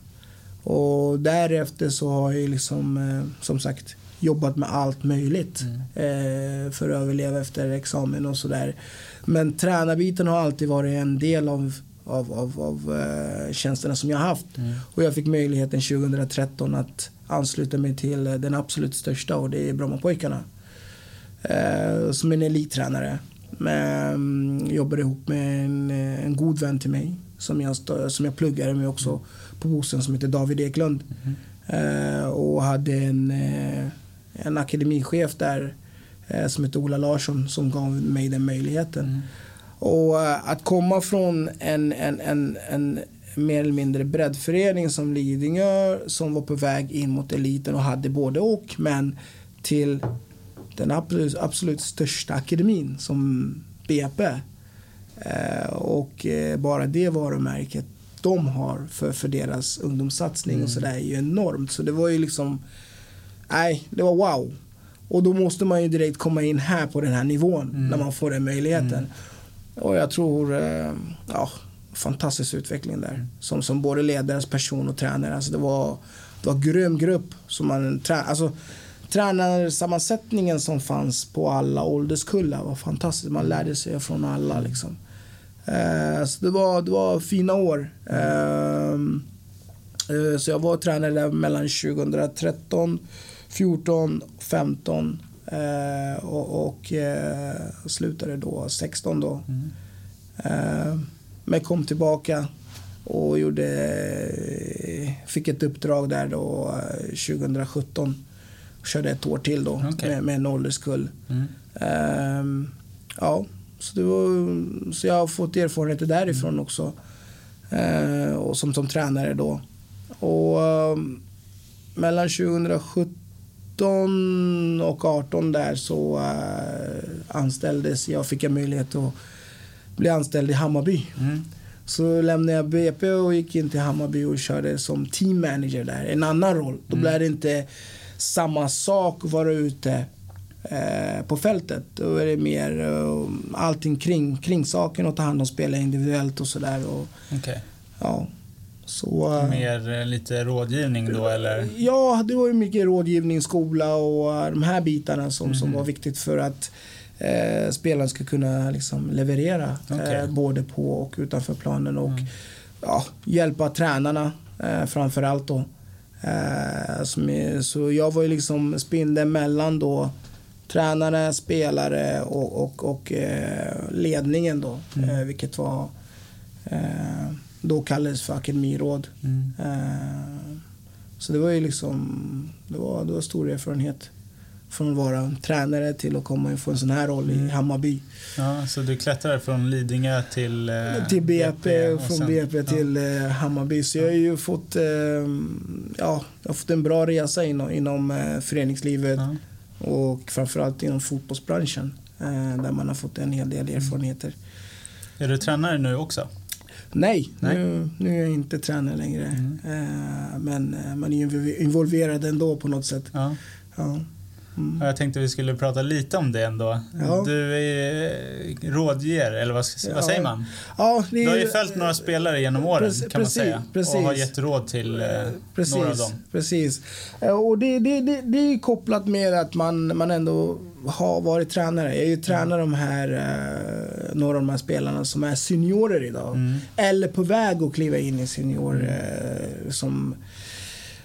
Och därefter så har jag liksom, eh, som sagt, jobbat med allt möjligt mm. eh, för att överleva efter examen och sådär. Men tränarbiten har alltid varit en del av, av, av, av eh, tjänsterna som jag haft. Mm. Och jag fick möjligheten 2013 att ansluta mig till den absolut största och det är Brommapojkarna. Eh, som en elittränare. Men, jobbade ihop med en, en god vän till mig som jag, som jag pluggade med också på Bosön som heter David Eklund. Mm. Eh, och hade en, eh, en akademichef där eh, som heter Ola Larsson som gav mig den möjligheten. Mm. Och eh, att komma från en, en, en, en mer eller mindre breddförening som Lidingö som var på väg in mot eliten och hade både och men till den absolut, absolut största akademin som BP. Eh, och eh, bara det varumärket de har för, för deras ungdomssatsning mm. och sådär är ju enormt. Så det var ju liksom, nej, det var wow. Och då måste man ju direkt komma in här på den här nivån mm. när man får den möjligheten. Mm. Och jag tror, eh, ja, fantastisk utveckling där. Som, som både ledares person och tränare. Alltså det var, det var grym grupp. Som man, trä, alltså, tränarsammansättningen som fanns på alla ålderskullar var fantastisk. Man lärde sig från alla liksom. Eh, så det var, det var fina år. Eh, eh, så jag var tränare där mellan 2013, 14, 15 eh, och, och eh, slutade då 16 då. Mm. Eh, men kom tillbaka och gjorde, fick ett uppdrag där då 2017. Körde ett år till då okay. med, med en ålderskull. Mm. Um, ja, så, det var, så jag har fått erfarenheter därifrån mm. också. Uh, och som, som tränare då. Och um, mellan 2017 och 18 där så uh, anställdes jag, fick jag möjlighet att bli anställd i Hammarby. Mm. Så lämnade jag BP och gick in till Hammarby och körde som team manager där. En annan roll. Då mm. blev det inte samma sak att vara ute eh, på fältet. Då är det mer uh, allting kring, kring saken och ta hand om spelare individuellt och sådär. Okay. Ja. Så, uh, mer uh, lite rådgivning då eller? Ja, det var ju mycket rådgivning, skola och de här bitarna som, mm. som var viktigt för att eh, spelaren ska kunna liksom leverera okay. eh, både på och utanför planen och mm. ja, hjälpa tränarna eh, framför allt då. Eh, är, så jag var ju liksom spindeln mellan då tränare, spelare och, och, och eh, ledningen då, mm. Eh, vilket var då kallades för akademiråd. Mm. Så det var ju liksom, det var, det var stor erfarenhet från att vara tränare till att komma och få en sån här roll i mm. Hammarby. Ja, så du klättrade från Lidingö till eh, Till BP, och från sen, BP till ja. Eh, Hammarby. Så jag har ju fått, eh, ja, jag har fått en bra resa inom, inom eh, föreningslivet ja. och framförallt inom fotbollsbranschen eh, där man har fått en hel del erfarenheter. Är du tränare nu också? Nej, Nej. Nu, nu är jag inte tränare längre. Mm. Eh, men man är ju involverad ändå på något sätt. Ja. Ja. Mm. Jag tänkte vi skulle prata lite om det ändå. Ja. Du är rådger, eller vad, ja. vad säger man? Ja, är, du har ju följt några spelare genom åren precis, kan man säga. Precis. Och har gett råd till eh, precis, några av dem. Precis. Eh, och det, det, det, det är kopplat med att man, man ändå har varit tränare. Jag är ju tränare de här, eh, några av de här spelarna som är seniorer idag. Mm. Eller på väg att kliva in i senior mm. eh, som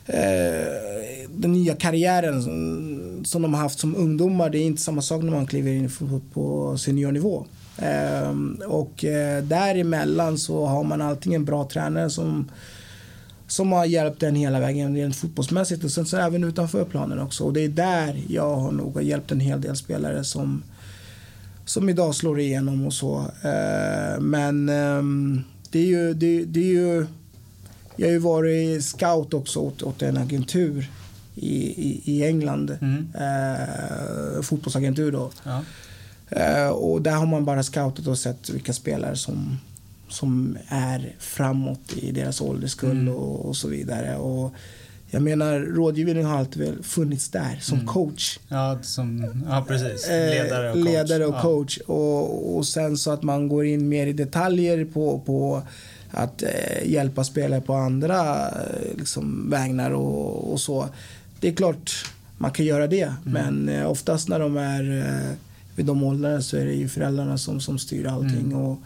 eh, den nya karriären som, som de har haft som ungdomar. Det är inte samma sak när man kliver in på seniornivå. Eh, och eh, däremellan så har man alltid en bra tränare som som har hjälpt en hela vägen rent fotbollsmässigt och sen så även utanför planen också. Och det är där jag har nog hjälpt en hel del spelare som som idag slår igenom och så. Eh, men ehm, det är ju, det, det är ju, jag har ju varit scout också åt, åt en agentur i, i, i England. Mm. Eh, fotbollsagentur då. Ja. Eh, och där har man bara scoutat och sett vilka spelare som, som är framåt i deras ålderskull Mm. och, och så vidare. Och jag menar, rådgivning har alltid väl funnits där som Mm. coach. Ja, som, ja, precis. Eh, Ledare och coach. ledare och ja. coach. Och, och sen så att man går in mer i detaljer på, på att eh, hjälpa spelare på andra eh, liksom, vägnar och, och så. Det är klart man kan göra det, Mm. men eh, oftast när de är eh, vid de åldrarna så är det ju föräldrarna som, som styr allting. Mm. Och,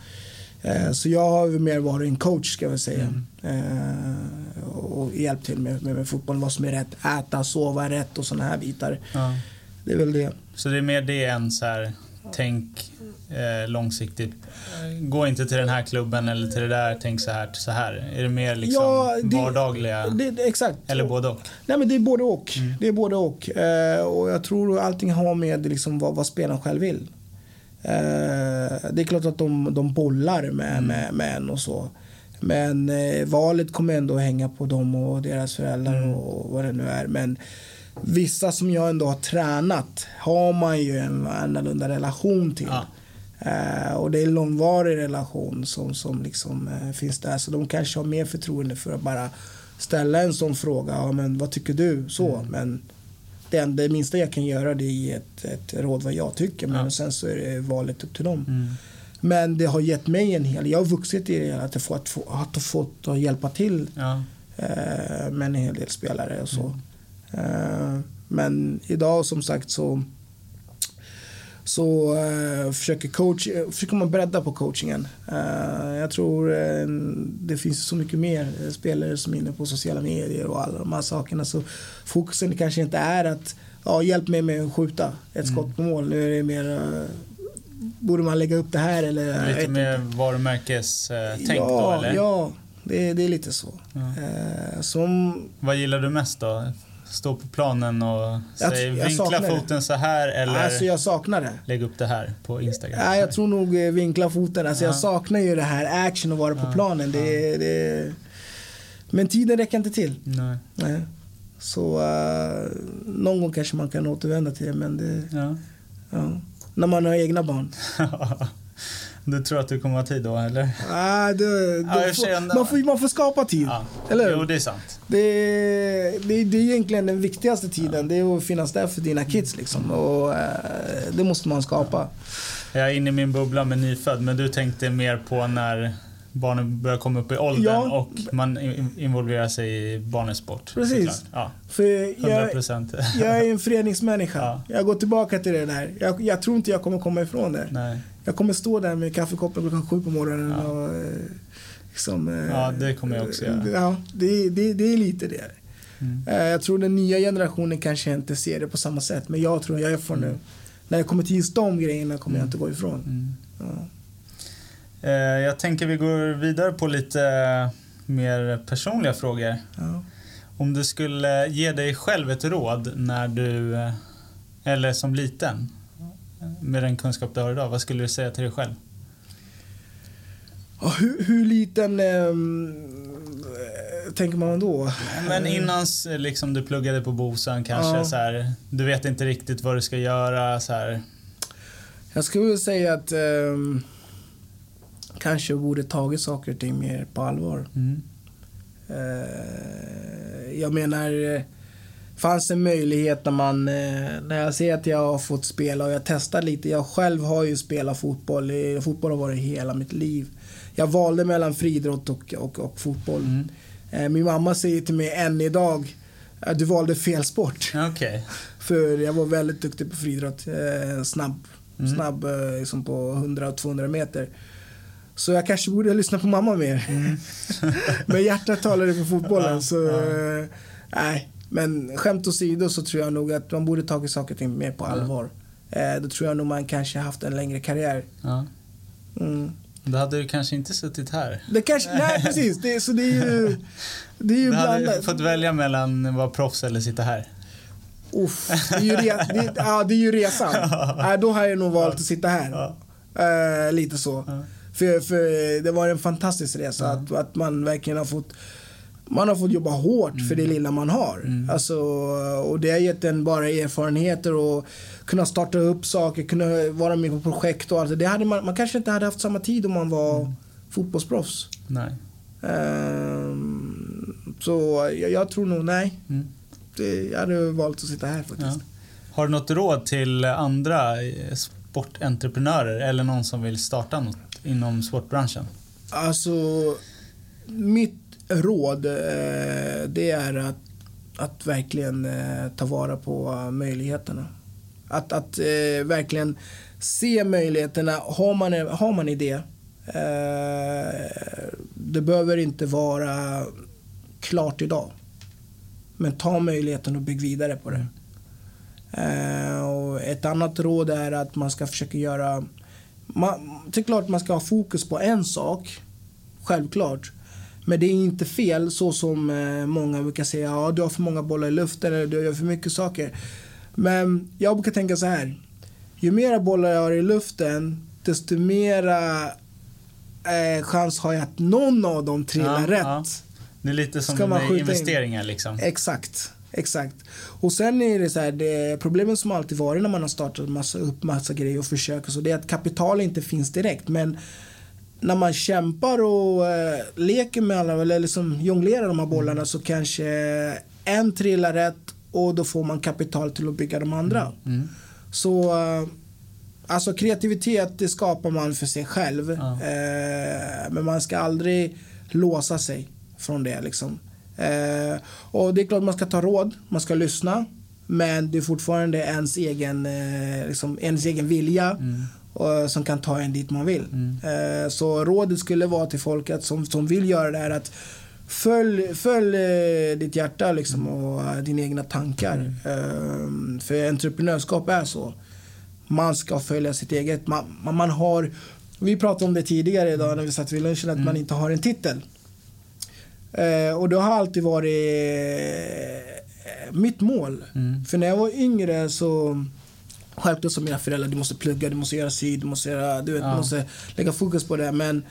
eh, så jag har mer varit en coach ska jag säga. Mm. Eh, och hjälpt till med, med, med fotbollen, vad som är rätt. Äta, sova rätt och sådana här bitar. Ja. Det är väl det. Så det är mer det än så här, tänk eh, långsiktigt. Gå inte till den här klubben eller till det där, tänk så här, så här. Är det mer liksom Ja, det- vardagliga? Det, det, exakt. eller både och? Nej men det är både och. Mm. Det är både och. Eh, och jag tror allting har med liksom vad, vad spelaren själv vill. Eh, det är klart att de, de bollar med, Mm. med, med en och så. Men eh, valet kommer ändå att hänga på dem och deras föräldrar Mm. och vad det nu är. Men vissa som jag ändå har tränat har man ju en annorlunda relation till. Ja. Eh, och det är en långvarig relation som, som liksom, eh, finns där. Så de kanske har mer förtroende för att bara ställa en sån fråga. Ja, men vad tycker du? Så. Mm. Men det, det minsta jag kan göra det är ge ett, ett råd vad jag tycker. Men Ja. sen så är det valet upp till dem. Mm. Men det har gett mig en hel... Jag har vuxit i det. Att jag fått, få- att fått att hjälpa till Ja. eh, med en hel del spelare och så. Mm. Men idag som sagt så så eh, försöker, coach, försöker man bredda på coachingen. Eh, jag tror eh, det finns så mycket mer eh, spelare som är inne på sociala medier och alla de här sakerna. Så fokusen kanske inte är att ja, hjälp mig med att skjuta ett Mm. skott på mål. Nu är det mer eh, borde man lägga upp det här eller? Lite mer varumärkestänk ja, då eller? Ja, det, det är lite så. Eh, som Vad gillar du mest då? Stå på planen och Jag- jag vinkla saknar det. foten så här eller Alltså jag saknar det. lägg upp det här på Instagram? Nej, jag tror nog eh, vinkla foten. Alltså jag Ja. saknar ju det här action och vara på Ja, planen. Det, det... Men tiden räcker inte till. Nej. Nej. Så eh, någon gång kanske man kan återvända till det. Men det, Ja. ja. När man har egna barn. [LAUGHS] [LAUGHS] du tror att du kommer ha tid då eller? Ah, det, Ja, får, känner- man, får, man får skapa tid. Ja. Eller hur? Jo, det är sant. Det, det, det är egentligen den viktigaste tiden. Det är att finnas där för dina kids. Liksom. Och, eh, det måste man skapa. Jag är inne i min bubbla med nyfödd, men du tänkte mer på när barnen börjar komma upp i åldern Ja. och man in- involverar sig i barnens sport. Precis. Ja, För 100 jag, procent. Jag är en föreningsmänniska. [LAUGHS] Ja. Jag går tillbaka till det där. Jag, jag tror inte jag kommer komma ifrån det. Nej. Jag kommer stå där med kaffekoppen klockan sju på morgonen Ja. och eh, liksom, eh, Ja, det kommer jag också göra. Ja, det, det, det är lite det. Mm. Eh, Jag tror den nya generationen kanske inte ser det på samma sätt. Men jag tror jag är från nu. När jag kommer till just de grejerna kommer jag inte gå ifrån. Mm. Ja. Eh, Jag tänker vi går vidare på lite mer personliga frågor. Ja. Om du skulle ge dig själv ett råd när du, eh, eller som liten, med den kunskap du har idag, vad skulle du säga till dig själv? Hur, hur liten eh, tänker man då? Men innan liksom, du pluggade på Bosön kanske, Ja. så här, du vet inte riktigt vad du ska göra. Så här. Jag skulle säga att ehm, kanske borde tagit saker och ting mer på allvar. Mm. Eh, jag menar, eh, fanns en möjlighet när man, eh, när jag ser att jag har fått spela och jag testar lite. Jag själv har ju spelat fotboll. Eh, Fotboll har varit hela mitt liv. Jag valde mellan friidrott och, och, och fotboll. Mm. Eh, min mamma säger till mig än idag att du valde fel sport. [LAUGHS] Okej. För jag var väldigt duktig på friidrott. Eh, snabb. Mm. Snabb eh, liksom på 100 och 200 meter. Så jag kanske borde lyssna på mamma mer. [LAUGHS] men hjärtat talade för fotbollen. [LAUGHS] Mm. Så eh, nej. Men skämt åsido så tror jag nog att man borde tagit saker och ting mer på Ja. allvar. Eh, då tror jag nog man kanske haft en längre karriär. Ja. Mm. Då hade du kanske inte suttit här. Det kanske, nej precis. Det, så det är ju, [LAUGHS] det är ju Du hade blandat. fått välja mellan att vara proffs eller sitta här. Uff, det, är ju re, det, ja, det är ju resan. [LAUGHS] Ja, då har jag nog valt att sitta här. Ja. Eh, lite så. För, för det var en fantastisk resa. Att, att man verkligen har fått man har fått jobba hårt för det lilla man har. Alltså, och det har gett en bara erfarenheter och kunna starta upp saker, kunna vara med på projekt och allt det. hade man, man kanske inte hade haft samma tid om man var fotbollsproffs. Nej. Ehm, så jag, jag tror nog nej. Mm. Det, jag hade valt att sitta här faktiskt. Ja. Har du något råd till andra eh, sportentreprenörer eller någon som vill starta något inom sportbranschen? Alltså, mitt råd eh, det är att, att verkligen eh, ta vara på möjligheterna. Att, att eh, verkligen se möjligheterna. Har man, en- har man idé, eh, det behöver inte vara klart idag. Men ta möjligheten och bygg vidare på det. Eh, och ett annat råd är att man ska försöka göra... Man, det är klart man ska ha fokus på en sak, självklart. Men det är inte fel så som eh, många brukar säga, ja du har för många bollar i luften eller du gör för mycket saker. Men jag brukar tänka så här. Ju mera bollar jag har i luften, desto mera eh, chans har jag att någon av dem trillar Ja, rätt. ja. Det är lite som med skjuta in? investeringar liksom. Exakt. Exakt. Och sen är det så här, det problemet som alltid varit när man har startat massa, upp massa grejer och försöker så det är att kapital inte finns direkt. Men när man kämpar och eh, leker med alla, eller liksom jonglerar de här bollarna så kanske en trillar rätt och då får man kapital till att bygga de andra. Mm. Så eh, alltså kreativitet det skapar man för sig själv. Ja. Eh, men man ska aldrig låsa sig från det liksom. Och det är klart man ska ta råd, man ska lyssna. Men det är fortfarande ens egen, liksom, ens egen vilja och, som kan ta en dit man vill. Eh, så rådet skulle vara till folket som, som vill göra det här att Följ, följ eh, ditt hjärta liksom, och eh, dina egna tankar. Eh, för entreprenörskap är så. Man ska följa sitt eget. Man, man, har, vi pratade om det tidigare idag när vi satt vid lunchen, att man inte har en titel. Eh, och det har alltid varit eh, mitt mål. Mm. För när jag var yngre så Självklart som mina föräldrar, du måste plugga, du måste göra syd, du måste, göra, du vet, Ja. måste lägga fokus på det. Men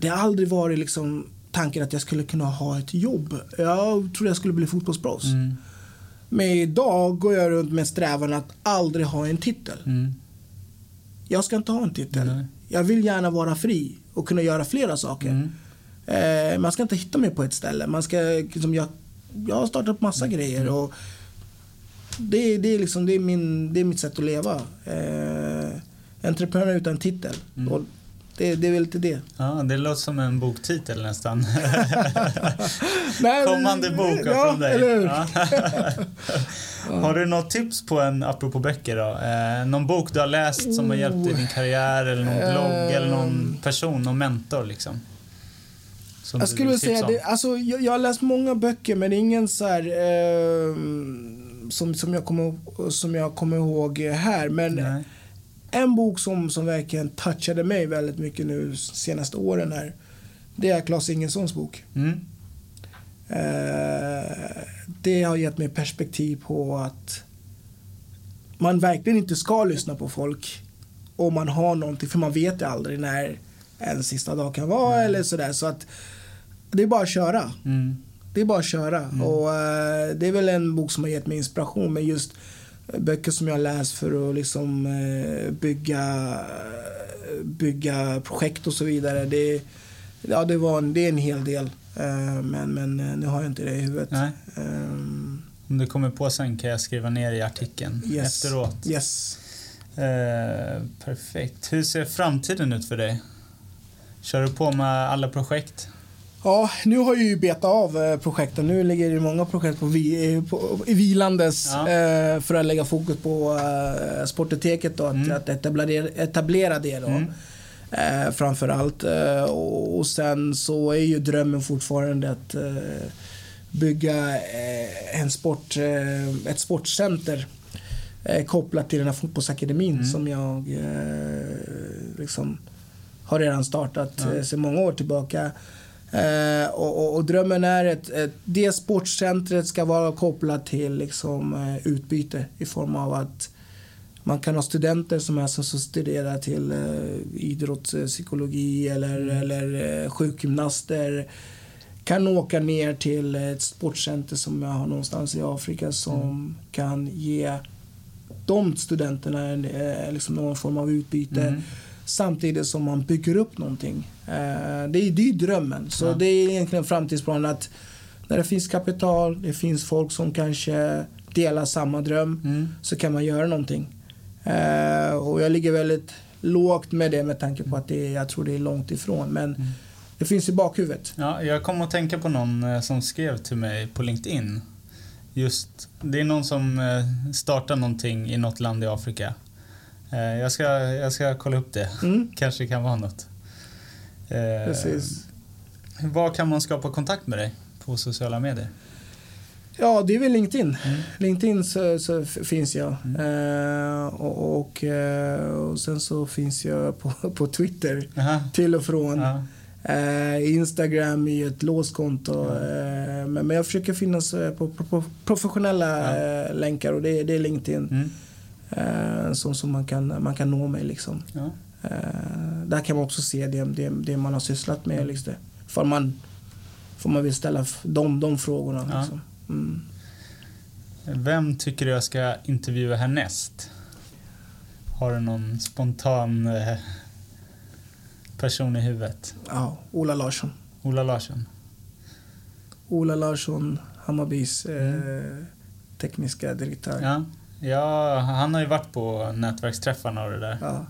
det har aldrig varit liksom tanken att jag skulle kunna ha ett jobb. Jag trodde jag skulle bli fotbollsproffs. Mm. Men idag går jag runt med strävan att aldrig ha en titel. Mm. Jag ska inte ha en titel. Nej. Jag vill gärna vara fri och kunna göra flera saker. Mm. Eh, man ska inte hitta mig på ett ställe. Man ska, liksom, jag, jag har startat massa Mm. grejer. Och det, det, är liksom, det, är min, det är mitt sätt att leva. Eh, entreprenör utan titel. Mm. Och det, det är väl lite det. Ja, det låter som en boktitel nästan. [LAUGHS] Nej, Kommande bok ja, från dig. Eller hur? [LAUGHS] Ja. Har du något tips på en, apropå böcker då? Eh, någon bok du har läst som har hjälpt dig i din karriär eller någon blogg eller någon Ehm. person, någon mentor liksom? Som Jag skulle säga det, alltså, jag, jag har läst många böcker men ingen så här, eh, som, som, jag kommer, som jag kommer ihåg här. Men Nej. en bok som, som verkligen touchade mig väldigt mycket nu senaste åren här. Det är Klas Ingessons bok. Mm. Eh, det har gett mig perspektiv på att man verkligen inte ska lyssna på folk om man har någonting, för man vet ju aldrig när en sista dag kan vara eller sådär. Så att det är bara att köra. Mm. Det är bara att köra. Och, eh, det är väl en bok som har gett mig inspiration med just böcker som jag läst för att liksom, eh, bygga, bygga projekt och så vidare. Det, ja, det, var en, det är en hel del. Eh, men, men eh, nu har jag inte det i huvudet. Ehm, Om du kommer på sen kan jag skriva ner i artikeln yes. efteråt. Yes. Eh, perfekt. Hur ser framtiden ut för dig? Kör du på med alla projekt? Ja, nu har jag ju betat av eh, projekten. Nu ligger det många projekt på, vi, eh, på i vilandes Ja. eh, för att lägga fokus på eh, Sportoteket och att, Mm. att etablera, etablera det då. Mm. Eh, framför allt. Eh, och, och sen så är ju drömmen fortfarande att eh, bygga en sport, ett sportcenter kopplat till den här fotbollsakademin Mm. som jag liksom har redan startat Ja. sedan många år tillbaka. Eh, och, och, och, drömmen är att det sportcentret ska vara kopplat till liksom, eh, utbyte i form av att man kan ha studenter som är som studerar till eh, idrottspsykologi eller, mm. eller eh, sjukgymnaster kan åka ner till ett sportcenter som jag har någonstans i Afrika som mm. kan ge de studenterna en, eh, liksom någon form av utbyte mm. Samtidigt som man bygger upp någonting. Eh, det är, det är drömmen. Så ja. det är egentligen framtidsplanen att när det finns kapital, det finns folk som kanske delar samma dröm mm. så kan man göra någonting. Eh, och jag ligger väldigt lågt med det med tanke på att det är, jag tror det är långt ifrån. Men mm. det finns i bakhuvudet. Ja, jag kom att tänka på någon eh, som skrev till mig på LinkedIn. Just, det är någon som startar någonting i något land i Afrika. Jag ska, jag ska kolla upp det. Mm. [LAUGHS] Kanske kan vara något. Precis. Var kan man skapa kontakt med dig på sociala medier? Ja, det är väl LinkedIn. Mm. LinkedIn så, så finns jag. Mm. Eh, och, och, eh, och, sen så finns jag på, [LAUGHS] på Twitter Aha. till och från. Eh, Instagram är ett låst konto. Eh, men, men jag försöker finnas eh, på, på, på professionella eh, länkar och det, det är LinkedIn. Mm. Så som man kan, man kan nå mig liksom. Ja. där kan man också se det, det, det man har sysslat med. Liksom. För man, får man vill ställa de, de frågorna. Ja. Liksom. Mm. Vem tycker du jag ska intervjua härnäst? Har du någon spontan eh, person i huvudet? Ja, Ola Larsson. Ola Larsson. Ola Larsson, Hammarbys eh, mm. tekniska direktör. Ja. Ja, han har ju varit på nätverksträffarna och det där. Ja.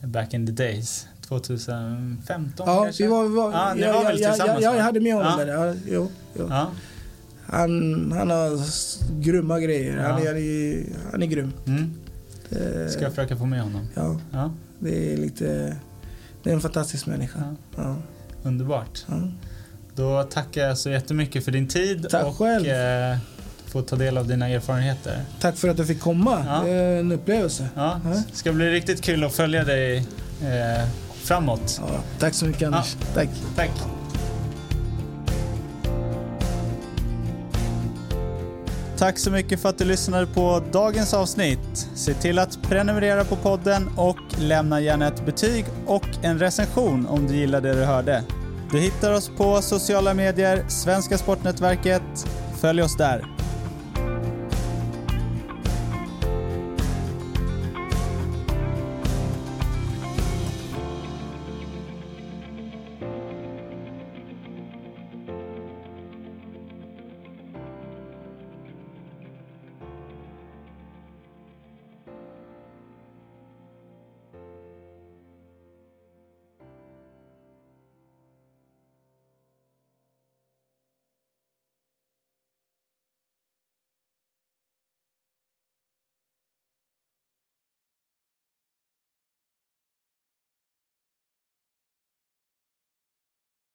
Back in the days. 2015 ja, kanske? Vi var, vi var, ja, ni var ja, väl tillsammans? Ja, jag hade med honom ja. där. Ja, jo, jo. Ja. Han, han har grymma grejer. Ja. Han, är, han är grym. Mm. Det, Ska jag försöka få med honom? Ja. ja. Det är lite... Det är en fantastisk människa. Ja. Underbart. Då tackar jag så jättemycket för din tid Tack och själv. Eh, få ta del av dina erfarenheter. Tack för att du fick komma. Ja. En upplevelse. Ja. Det ska bli riktigt kul att följa dig eh, framåt. Ja. Tack så mycket Anders. Tack. Tack. Tack så mycket för att du lyssnade på dagens avsnitt. Se till att prenumerera på podden och lämna gärna ett betyg och en recension om du gillar det du hörde. Du hittar oss på sociala medier, Svenska Sportnätverket. Följ oss där.